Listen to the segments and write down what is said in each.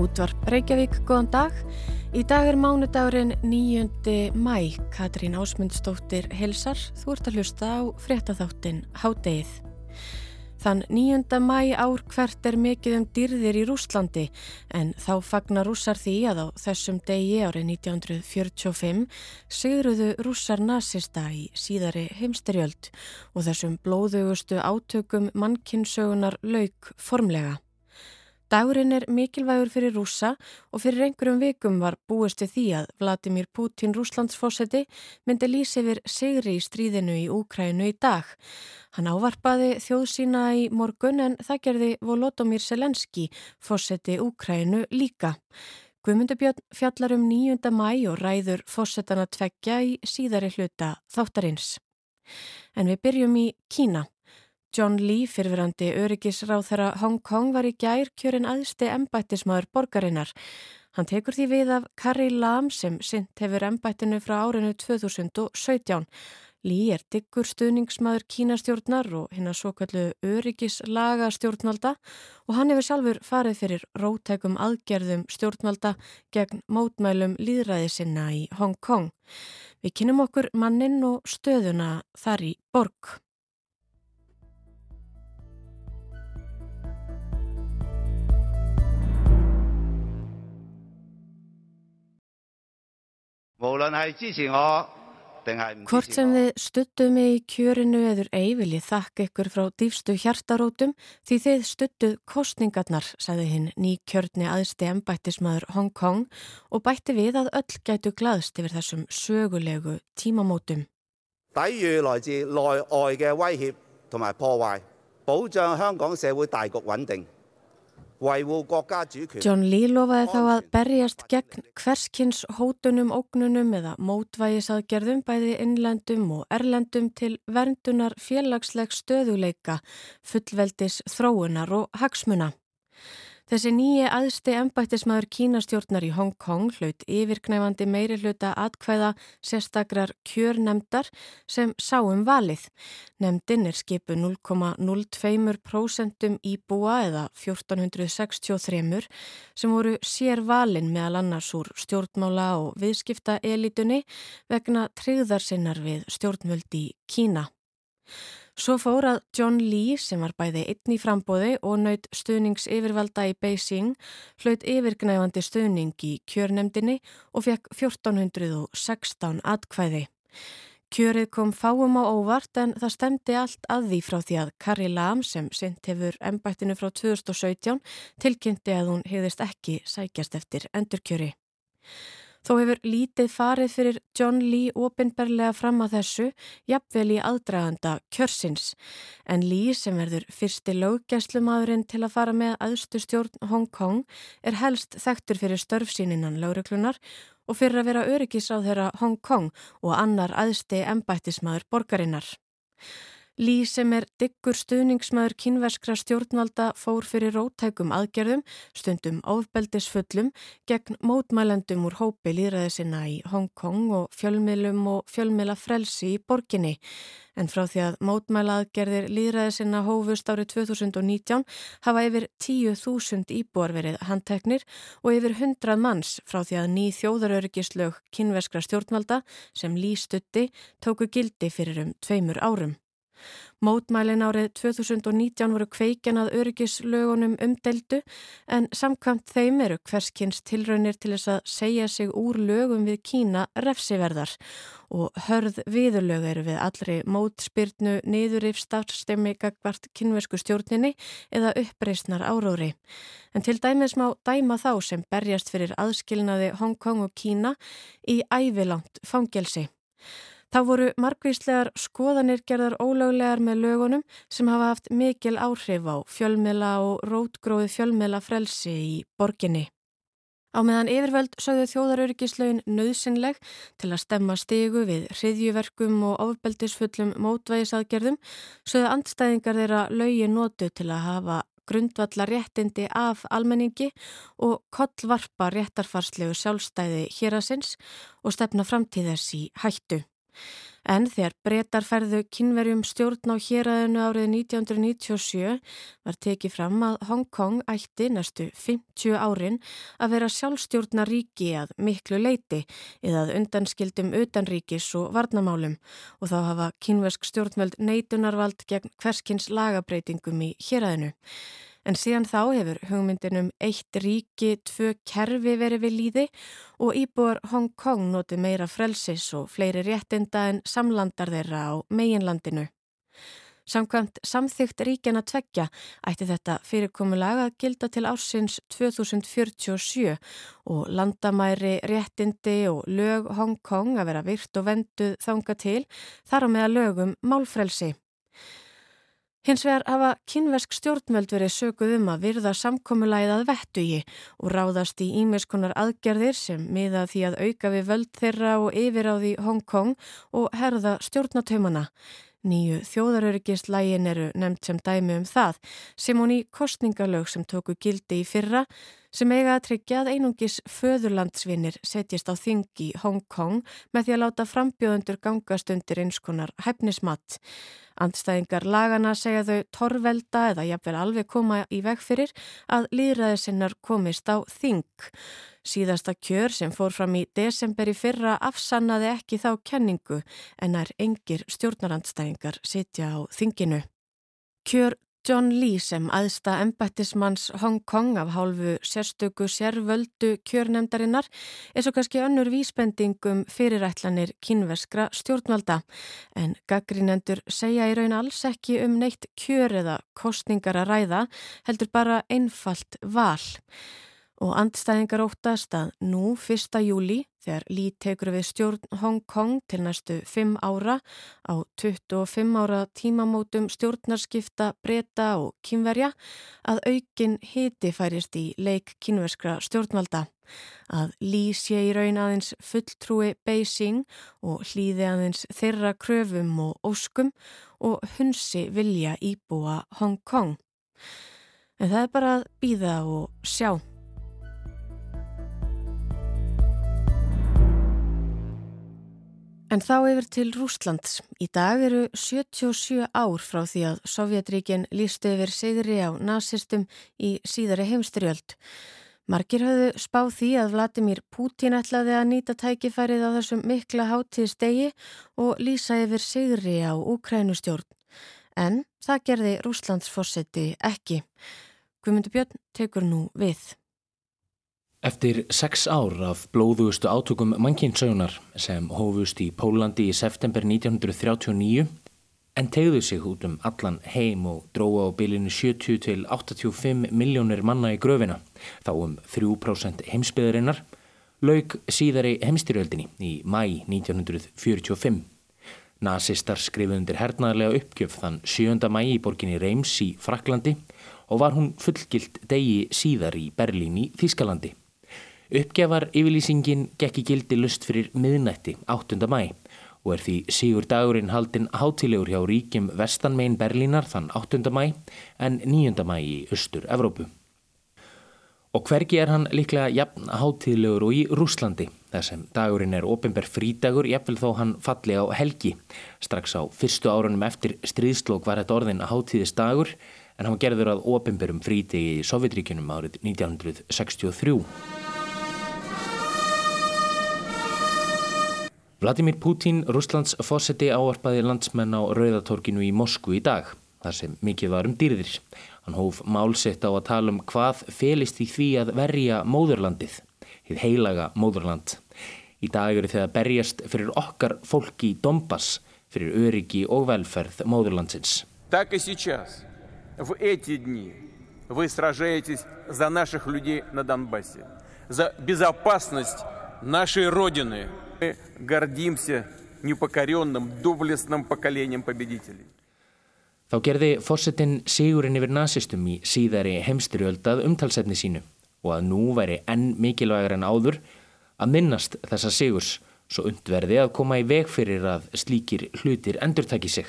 Útvarp Reykjavík, góðan dag. Í dag er mánudagurinn 9. mæ. Katrín Ásmundsdóttir helsar. Þú ert að hlusta á fréttaþáttin Hádeið. Þann 9. mæ ár hvert er mikið um dyrðir í Rúslandi en þá fagnar rússar því að á þessum degi árið 1945 sigruðu rússar nazista í síðari heimsterjöld og þessum blóðugustu átökum mannkinsögunar lauk formlega. Dagurinn er mikilvægur fyrir rúsa og fyrir einhverjum vikum var búist við því að Vladimir Putin rúslandsfósetti myndi lýsi yfir sigri í stríðinu í Úkrænu í dag. Hann ávarpaði þjóð sína í morgun en það gerði Volodomir Selenski fósetti Úkrænu líka. Guðmundubjörn fjallar um 9. mæ og ræður fósettana tveggja í síðari hluta þáttarins. En við byrjum í Kína. John Lee, fyrfirandi öryggisráð þeirra Hong Kong, var í gær kjörin aðsti embættismadur borgarinnar. Hann tekur því við af Carrie Lam sem sint hefur embættinu frá árinu 2017. Lee er diggur stuðningsmaður kínastjórnar og hinn að svo kallu öryggislaga stjórnvalda og hann hefur sjálfur farið fyrir rótækum aðgerðum stjórnvalda gegn mótmælum líðræði sinna í Hong Kong. Við kynum okkur mannin og stöðuna þar í borg. 无论系支持我定系唔 Hvort 支持 sem 我， þið stuttuð mig í kjörinu eður ei vil ég þakka ykkur frá dýfstu hjartarótum því þið stuttuð kostningarnar, sagði hinn ný kjörni aðsti embættismadur Hong Kong og bætti við að öll gætu glaðst yfir þessum sögulegu tímamótum. 抵御来自内外嘅威胁同埋破坏，保障香港社会大局稳定，维护国家主权。 John Lee lofaði þá að berjast gegn hverskins hótunum, ógnunum eða mótvægisaðgerðum bæði innlendum og erlendum til verndunar félagsleg stöðuleika, fullveldis þróunar og hagsmuna. Þessi nýji aðsti embættismadur kínastjórnar í Hong Kong hlaut yfirknæfandi meiri hluta atkvæða sérstakrar kjörnemdar sem sáum valið. Nemdin er skipu 0,02% íbúa eða 1463 sem voru sér valin meðal annars úr stjórnmála og viðskipta elitunni vegna tryggðar sinnar við stjórnvöld í Kína. Svo fór að John Lee sem var bæði einn í frambóði og naut stuðnings yfirvalda í Beijing hlaut yfirgnæfandi stuðning í kjörnemdini og fekk 1416 atkvæði. Kjörið kom fáum á óvart en það stemdi allt að því frá því að Carrie Lam sem sint hefur embættinu frá 2017 tilkynnti að hún hefðist ekki sækjast eftir endurkjöri. Þó hefur lítið farið fyrir John Lee opinberlega fram að þessu, jafnvel í aðdraganda kjörsins. En Lee sem verður fyrsti löggæslumadurinn til að fara með aðstu stjórn Hong Kong er helst þekktur fyrir störfsýninan lögreglunar og fyrir að vera öryggisráð þeirra Hong Kong og annar aðsti embættismadur borgarinnar. Lý sem er diggur stuðningsmaður kynverskra stjórnvalda fór fyrir rótækum aðgerðum, stundum ofbeldisfullum, gegn mótmælendum úr hópi líðræði sinna í Hong Kong og fjölmiðlum og fjölmiðla frelsi í borginni. En frá því að mótmæla aðgerðir líðræði sinna hófust árið 2019 hafa yfir 10.000 íbúar verið handteknir og yfir 100 manns frá því að ný þjóðaröryggislög kynverskra stjórnvalda sem Lý stutti tóku gildi fyrir um tveimur árum. Mótmælin árið 2019 voru kveikjan að öryggislögunum umdeldu en samkvæmt þeim eru hverskins tilraunir til þess að segja sig úr lögum við Kína refsiverðar og hörð viðurlög eru við allri mótspyrnu niðurif starfstemi gagvart kynversku stjórninni eða uppreysnar áróri. En til dæmis má dæma þá sem berjast fyrir aðskilnaði Hong Kong og Kína í ævilangt fangelsi. Þá voru margvíslegar skoðanir gerðar ólöglegar með lögunum sem hafa haft mikil áhrif á fjölmela og rótgróði fjölmela frelsi í borginni. Á meðan yfirvöld sögðu þjóðaröryggislaun nöðsynleg til að stemma stigu við hriðjuverkum og ofbeldisfullum mótvægisaðgerðum sögðu andstæðingar þeirra lögi notu til að hafa grundvalla réttindi af almenningi og kollvarpa réttarfarslegu sjálfstæði hérasins og stefna framtíðess í hættu. En þegar breytar ferðu kynverjum stjórn á héræðinu árið 1997 var tekið fram að Hong Kong ætti næstu 50 árin að vera sjálfstjórna ríki að miklu leiti eða undanskildum utanríkis og varnamálum og þá hafa kynversk stjórnvöld neitunarvald gegn hverskins lagabreitingum í héræðinu. En síðan þá hefur hugmyndinum eitt ríki, tvö kerfi verið við líði og íbúar Hong Kong noti meira frelsis og fleiri réttinda en samlandar þeirra á meginlandinu. Samkvæmt samþygt ríkjana tveggja ætti þetta fyrirkomulag að gilda til ársins 2047 og landamæri, réttindi og lög Hong Kong að vera virt og venduð þanga til þar á meða lögum málfrelsi. Hins vegar hafa kynversk stjórnmöld verið sökuð um að virða samkomulæðið að vettugi og ráðast í ímiskonar aðgerðir sem miða því að auka við völd þeirra og yfir á því Hong Kong og herða stjórnatöymana. Nýju þjóðaröryggislægin eru nefnt sem dæmi um það sem hún í kostningalög sem tóku gildi í fyrra sem eiga að tryggja að einungis föðurlandsvinir setjast á þing í Hong Kong með því að láta frambjóðundur gangast undir einskonar hæfnismatt. Andstæðingar lagana segja þau torvelda eða jafnvel alveg koma í veg fyrir að líðræðisinnar komist á þing. Síðasta kjör sem fór fram í desember í fyrra afsannaði ekki þá kenningu en er engir stjórnarandstæðingar sitja á þinginu. Kjör John Lee sem aðsta embættismanns Hong Kong af hálfu sérstöku sérvöldu kjörnemdarinnar er svo kannski önnur vísbendingum fyrirætlanir kynverskra stjórnvalda. En gaggrínendur segja í raun alls ekki um neitt kjör eða kostningar að ræða heldur bara einfalt val og andstæðingar óttast að nú 1. júli þegar Lý tekur við stjórn Hong Kong til næstu 5 ára á 25 ára tímamótum stjórnarskipta breyta og kynverja að aukin hiti færist í leik kynverskra stjórnvalda. Að Lý sé í raun aðeins fulltrúi Beijing og hlýði aðeins þeirra kröfum og óskum og hunsi vilja íbúa Hong Kong. En það er bara að býða og sjá. En þá yfir til Rúslands. Í dag eru 77 ár frá því að Sovjetríkin lístu yfir sigri á nazistum í síðari heimstyrjöld. Markir hafðu spáð því að Vladimir Putin ætlaði að nýta tækifærið á þessum mikla hátíðstegi og lýsa yfir sigri á Ukrænustjórn. En það gerði Rúslands fórseti ekki. Guðmundur Björn tekur nú við. Eftir sex ár af blóðugustu átökum mannkynnssaunar sem hófust í Pólandi í september 1939 en tegðu sig út um allan heim og dróða á bylinu 70 til 85 miljónir manna í gröfina, þá um 3% heimsbyðarinnar, laug síðari heimstyrjöldinni í mæ 1945. Nazistar skrifuð undir hernaðarlega uppgjöf þann 7. mæ í borginni Reims í Fraklandi og var hún fullgilt degi síðar í Berlín í Þískalandi. Uppgjafar yfirlýsingin gekki gildi lust fyrir miðnætti 8. mæ og er því sígur dagurinn haldinn hátilegur hjá ríkjum vestanmein Berlínar þann 8. mæ en 9. mæ í Östur Evrópu. Og hvergi er hann líklega jafn hátilegur og í Rúslandi þar sem dagurinn er ofinber frídagur jafnvel þó hann falli á helgi. Strax á fyrstu árunum eftir stríðslokk var þetta orðin að hátíðist dagur en hann gerður að ofinberum frídegi í Sovjetríkunum árið 1963. Vladimir Putin, Rúslands fósetti áarpaði landsmenn á Rauðatorkinu í Moskvu í dag, þar sem mikið var um dýrðir. Hann hóf málsett á að tala um hvað felist í því að verja móðurlandið, hið heilaga móðurland. Í dag eru þið að berjast fyrir okkar fólki í Donbass, fyrir öryggi og velferð móðurlandsins. Так и сейчас, в эти дни, вы сражаетесь за наших людей на Донбассе, за безопасность нашей Родины, Мы гордимся непокоренным, доблестным поколением победителей. Þá gerði fórsetin sigurinn yfir nazistum í síðari heimstyrjöldað umtalsefni sínu og að nú væri enn mikilvægur en áður að minnast þessa sigurs svo undverði að koma í veg fyrir að slíkir hlutir endurtæki sig.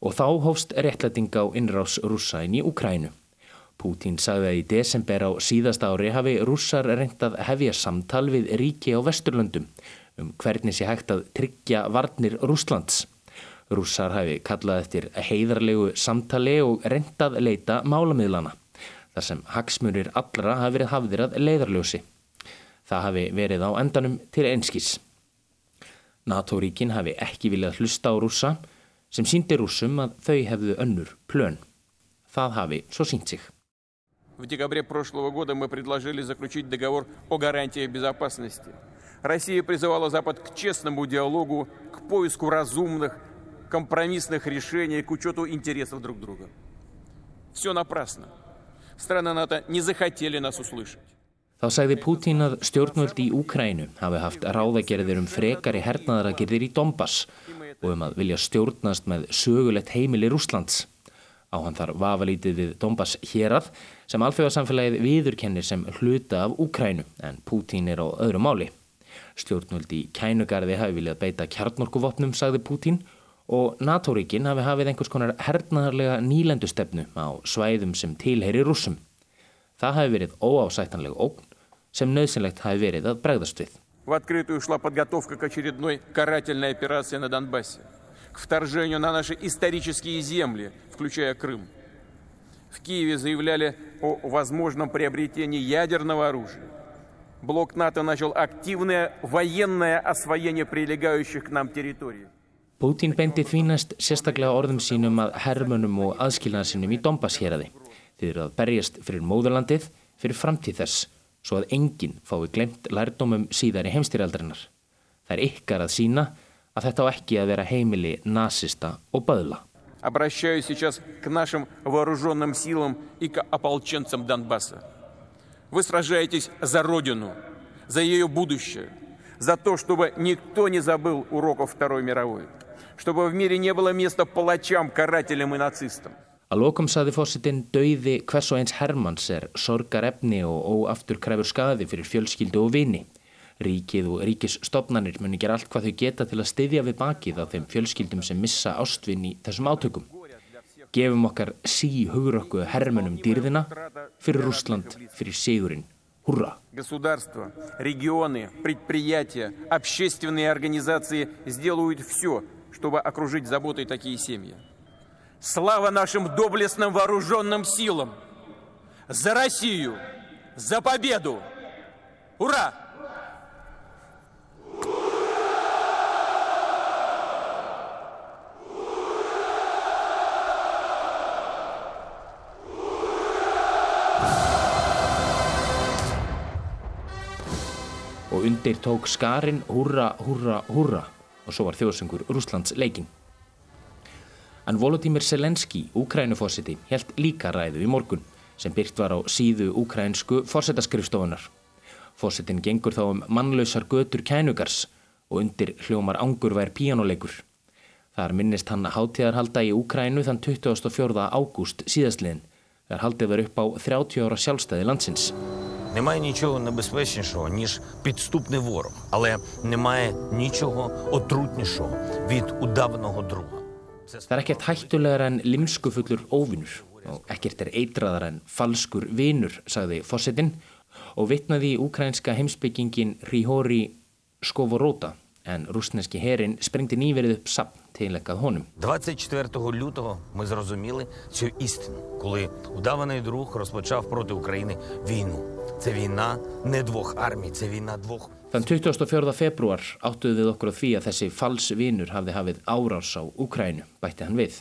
Og þá hófst réttlæting á innrás rúsa inn í Ukrænu. Pútín sagði að í desember á síðast ári hafi rússar reyndað hefja samtal við ríki á Vesturlöndum um hvernig sé hægt að tryggja varnir Rúslands. Rússar hafi kallað eftir heiðarlegu samtali og reyndað leita málamiðlana, þar sem hagsmunir allra hafi verið hafðir að leiðarljósi. Það hafi verið á endanum til einskís. NATO-ríkin hafi ekki viljað hlusta á rússa sem síndi rússum að þau hefðu önnur plön. Það hafi svo sínt sig. В декабре прошлого года мы предложили заключить договор о гарантиях безопасности. Россия призывала Запад к честному диалогу, к поиску разумных, компромиссных решений, к учету интересов друг друга. Все напрасно. Страны НАТО не захотели нас услышать. Þá sagði Pútín að stjórnvöld í Úkrænu hafi haft ráðagerðir um frekari hernaðaragerðir í Donbass og um að vilja stjórnast með sögulegt heimili Rúslands. á hann þar vafalítið við Dombas hérað sem alfjóðarsamfélagið viðurkennir sem hluta af Úkrænu en Pútín er á öðru máli. Stjórnvöldi kænugarði hafi viljað beita kjarnorkuvopnum, sagði Pútín og NATO-ríkin hafi hafið einhvers konar hernaðarlega nýlendustefnu á svæðum sem tilheyri rúsum. Það hafi verið óásættanlega ógn sem nöðsynlegt hafi verið að bregðast við. Það hafi verið óásættanlega ógn sem nöðsynlegt hafi verið að bregðast við к вторжению на наши исторические земли, включая Крым. В Киеве заявляли о возможном приобретении ядерного оружия. Блок НАТО начал активное военное освоение прилегающих к нам территорий. Pútín beindi því næst sérstaklega orðum sínum að hermönum og aðskilnaðarsinnum í Donbass héræði. Þið eru að berjast fyrir móðurlandið, fyrir framtíð þess, svo að enginn fái glemt lærdómum síðar í heimstýraldarinnar. Það er ykkar að sína að þetta á ekki að vera heimili nazista og böðla. Обращаюсь сейчас к нашим вооруженным силам и к ополченцам Донбасса. Вы сражаетесь за Родину, за ее будущее, за то, чтобы никто не забыл уроков Второй мировой, чтобы в мире не было места палачам, карателям и нацистам. Að lokum saði fósitinn dauði hvers og eins Hermanns er sorgarefni og óaftur kræfur skadi fyrir fjölskyldu og vini. Ríkið og ríkisstofnanir muni gera allt hvað þau geta til að styðja við bakið á þeim fjölskyldum sem missa ástvinn í þessum átökum. Gefum okkar sí hugurokku hermunum dýrðina fyrir Rúsland, fyrir Sigurinn. Húrra! Государства, регионы, предприятия, общественные организации сделают все, чтобы окружить заботой такие семьи. Слава нашим доблестным вооруженным силам! За Россию! За победу! Ура! Og undir tók skarinn húrra, húrra, húrra og svo var þjóðsöngur Rúslands leikin. En Volodymyr Selenski, Úkrænufósiti, helt líka ræðu í morgun sem byrt var á síðu úkrænsku fórsetaskrifstofunar. Fósitin gengur þá um mannlausar götur kænugars og undir hljómar angurvær píjánuleikur. Þar minnist hann hátíðarhalda í Úkrænu þann 24. ágúst síðastliðin þegar haldið var upp á 30 ára sjálfstæði landsins. Немає нічого небезпечнішого, ніж підступний ворог, але немає нічого отрутнішого від удаваного друга. Það er ekkert hættulegar en limskufullur óvinnur og ekkert er eitraðar en falskur vinur, sagði fósittin og vitnaði í úkrænska heimsbyggingin Ríhóri Skovoróta en rúsneski herin sprengti nýverið upp sapn tilækkað honum. 24 лютого ми зрозуміли цю істину, коли удаваний друг розпочав проти України війну. Це війна не двох армій, це війна двох Þann 24. februar áttuðu við okkur á því að þessi fals vinur hafði hafið árás á Úkrænu, bætti hann við.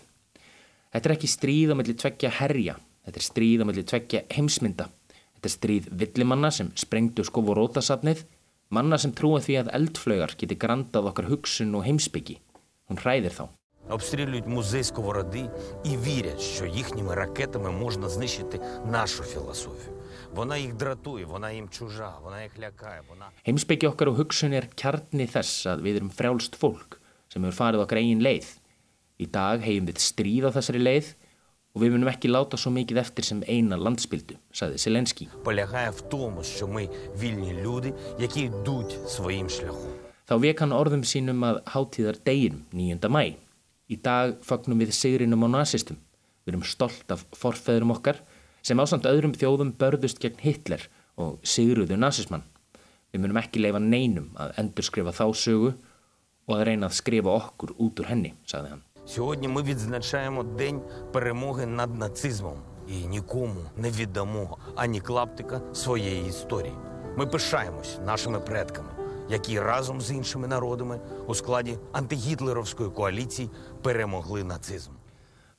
Þetta er ekki stríð á melli tveggja herja, þetta er stríð á melli tveggja heimsmynda. Þetta er stríð villimanna sem sprengdu skofurótasafnið, manna sem trúa því að eldflögar geti grandað okkar hugsun og heimsbyggi. Hún hræðir þá. обстрілюють музей сковороди і вірять, що їхніми ракетами можна знищити нашу філософію. Вона їх дратує, вона їм чужа, вона їх лякає. Вона Heimsbyggi okkar og hugsun er kjarni þess að við erum frjálst fólk sem hefur farið okkar eigin leið. Í dag hefum við stríð á þessari leið og við munum ekki láta svo mikið eftir sem eina landsbyldu, sagði Selenski. полягає в тому, що ми вільні люди, які йдуть своїм шляхом. Þá vek hann orðum sínum að hátíðar deginum 9. mæ. Í dag fagnum við sigrinum á nazistum. Við erum stolt af forfeðurum okkar sem ásamt öðrum þjóðum börðust gegn Hitler og sigruðu nazismann. Við munum ekki leifa neinum að endurskrifa þá sögu og að reyna að skrifa okkur út úr henni, sagði hann. Сьогодні ми відзначаємо День перемоги над нацизмом і нікому не віддамо ані клаптика своєї історії. Ми пишаємось нашими предками, які разом з іншими народами у складі антигітлеровської коаліції перемогли нацизм.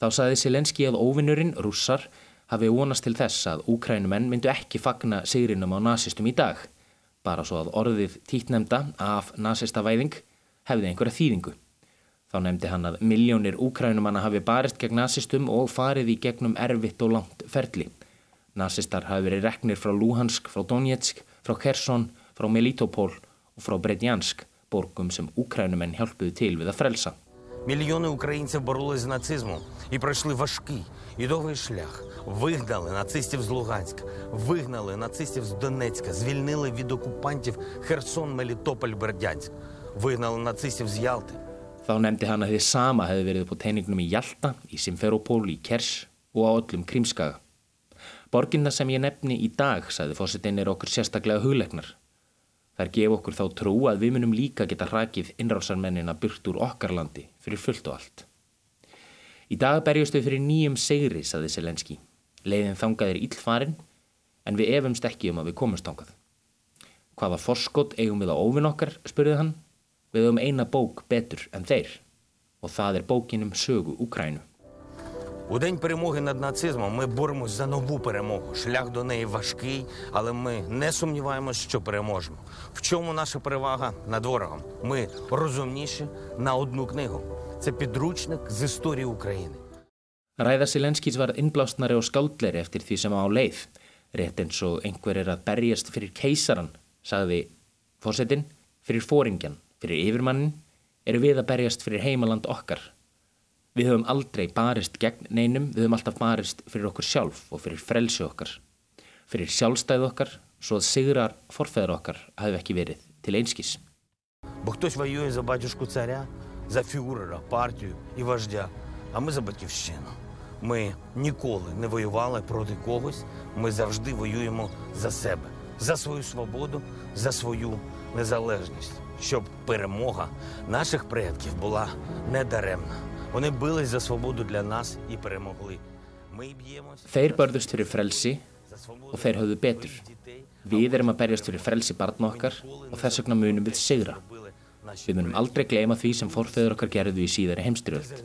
Þá saði Selenski að óvinnurinn, rússar, hafi vonast til þess að úkrænumenn myndu ekki fagna sigrinum á nazistum í dag, bara svo að orðið títnemda af nazista væðing hefði einhverja þýðingu. Þá nefndi hann að miljónir úkrænumanna hafi barist gegn nazistum og farið í gegnum erfitt og langt ferli. Nazistar hafi verið reknir frá Luhansk, frá Donetsk, frá Kherson, frá Melitopol og frá Bredjansk, borgum sem úkrænumenn hjálpuðu til við að frelsa. Мільйони українців боролись з нацизмом і пройшли важкий і довгий шлях. Вигнали нацистів з Луганська, вигнали нацистів з Донецька, звільнили від окупантів Херсон, Мелітополь, Бердянськ, вигнали нацистів з Ялти. Þá nefndi hann að þið sama hefði verið på teiningnum í Jalta, í Simferopol, í Kers og á öllum Krímskaga. Borginna sem ég nefni í dag, sagði fósitinn, er okkur sérstaklega hugleiknar. Þær gef okkur þá trú að við munum líka geta hrakið innrásarmennina burt úr okkar landi fyrir fullt og allt. Í dag berjustu fyrir nýjum segri, saði Selenski. Leiðin þangað er íllfarin, en við efumst ekki um að við komumst þangað. Hvaða forskot eigum við á óvinn okkar, spurði hann. Við höfum eina bók betur en þeir og það er bókin um sögu Úkrænu. У день перемоги над нацизмом ми боремось за нову перемогу. Шлях до неї важкий, але ми не сумніваємось, що переможемо. В чому наша перевага над ворогом? Ми розумніші на одну книгу. Це підручник з історії України. Ræða Silenskis var innblásnari og skáldleri eftir því sem á leið. Rétt eins og einhver er að berjast fyrir keisaran, sagði fórsetin, fyrir fóringjan, fyrir yfirmannin, eru við að berjast fyrir heimaland okkar. Við höfum aldrei barist gegn neinum, við höfum alltaf barist fyrir okkur sjálf og fyrir frelsi okkar. Fyrir sjálfstæð okkar, svo að sigrar forfæður okkar hafi ekki verið til einskís. Хтось воює за батюшку царя, за фюрера, партію і вождя, а ми за батьківщину. Ми ніколи не воювали проти когось, ми завжди воюємо за себе, за свою свободу, за свою незалежність, щоб перемога наших предків була недаремна. Вони бились за свободу для нас і перемогли. Ми б'ємося Þeir börðust fyrir frelsi og þeir höfðu betur. Við erum að berjast fyrir frelsi barna okkar og þess vegna munum við sigra. Við munum aldrei gleyma því sem forfeður okkar gerðu í síðari heimstyrjöld.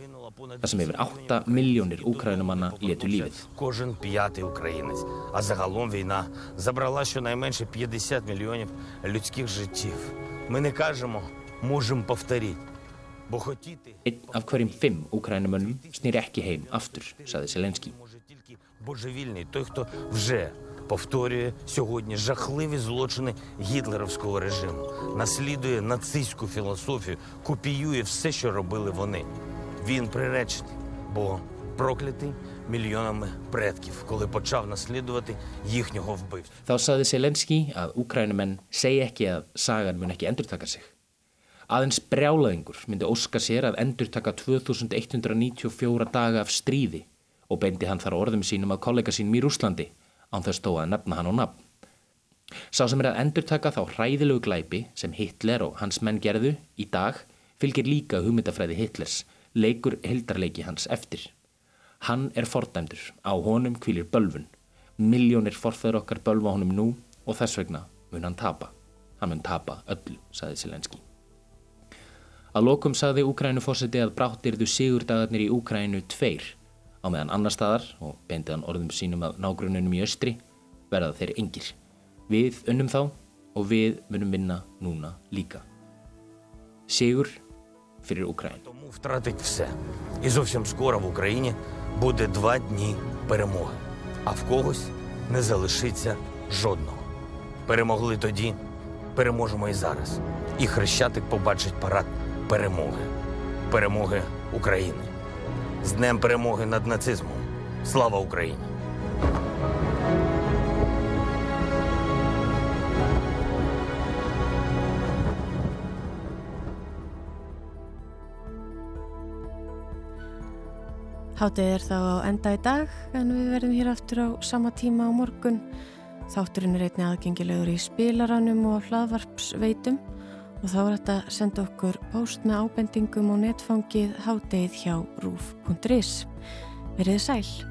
þar sem yfir 8 miljónir úkrænumanna letu lífið. Кожен п'ятий українець. А загалом війна забрала щонайменше 50 мільйонів людських життів. Ми не кажемо, можемо повторити. Einn af hverjum fimm úkrænumönnum snýr ekki heim aftur, saði Selenski. божевільний, той, хто вже повторює сьогодні жахливі злочини гітлерівського режиму, наслідує нацистську філософію, копіює все, що робили вони. Він приречений, бо проклятий мільйонами предків, коли почав наслідувати їхнього вбивцю. Þá saði Selenski að úkrænumenn segi ekki að sagan mun ekki endurtaka sig. Aðeins brjálaðingur myndi óska sér að endurtaka 2194 daga af stríði og beindi hann þar orðum sínum að kollega sínum í Rúslandi án þess þó að nefna hann á nafn. Sá sem er að endurtaka þá hræðilegu glæpi sem Hitler og hans menn gerðu í dag fylgir líka hugmyndafræði Hitlers, leikur hildarleiki hans eftir. Hann er fordæmdur, á honum kvílir bölvun. Miljónir forfæður okkar bölva honum nú og þess vegna mun hann tapa. Hann mun tapa öllu, saði Selenski. Að lokum sagði Úkrænufósiti að bráttirðu sigurdagarnir í Úkrænu tveir á meðan annar staðar og beindi hann orðum sínum að nágrununum í östri verða þeir engir. Við unnum þá og við munum vinna núna líka. Sigur fyrir Úkræn. Тому втратить все. І зовсім скоро в Україні буде два дні перемоги. А в когось не залишиться жодного. Перемогли тоді, переможемо і зараз. І Хрещатик побачить парад перемоги. Перемоги України. З Днем перемоги над нацизмом. Слава Україні! Hátið er þá á enda í dag en við verðum hér aftur á sama tíma á morgun. Þátturinn er einni aðgengilegur í spilaranum og hlaðvarpsveitum og þá er þetta að senda okkur post með ábendingum og netfangið hádegið hjá rúf.is. Verðið sæl!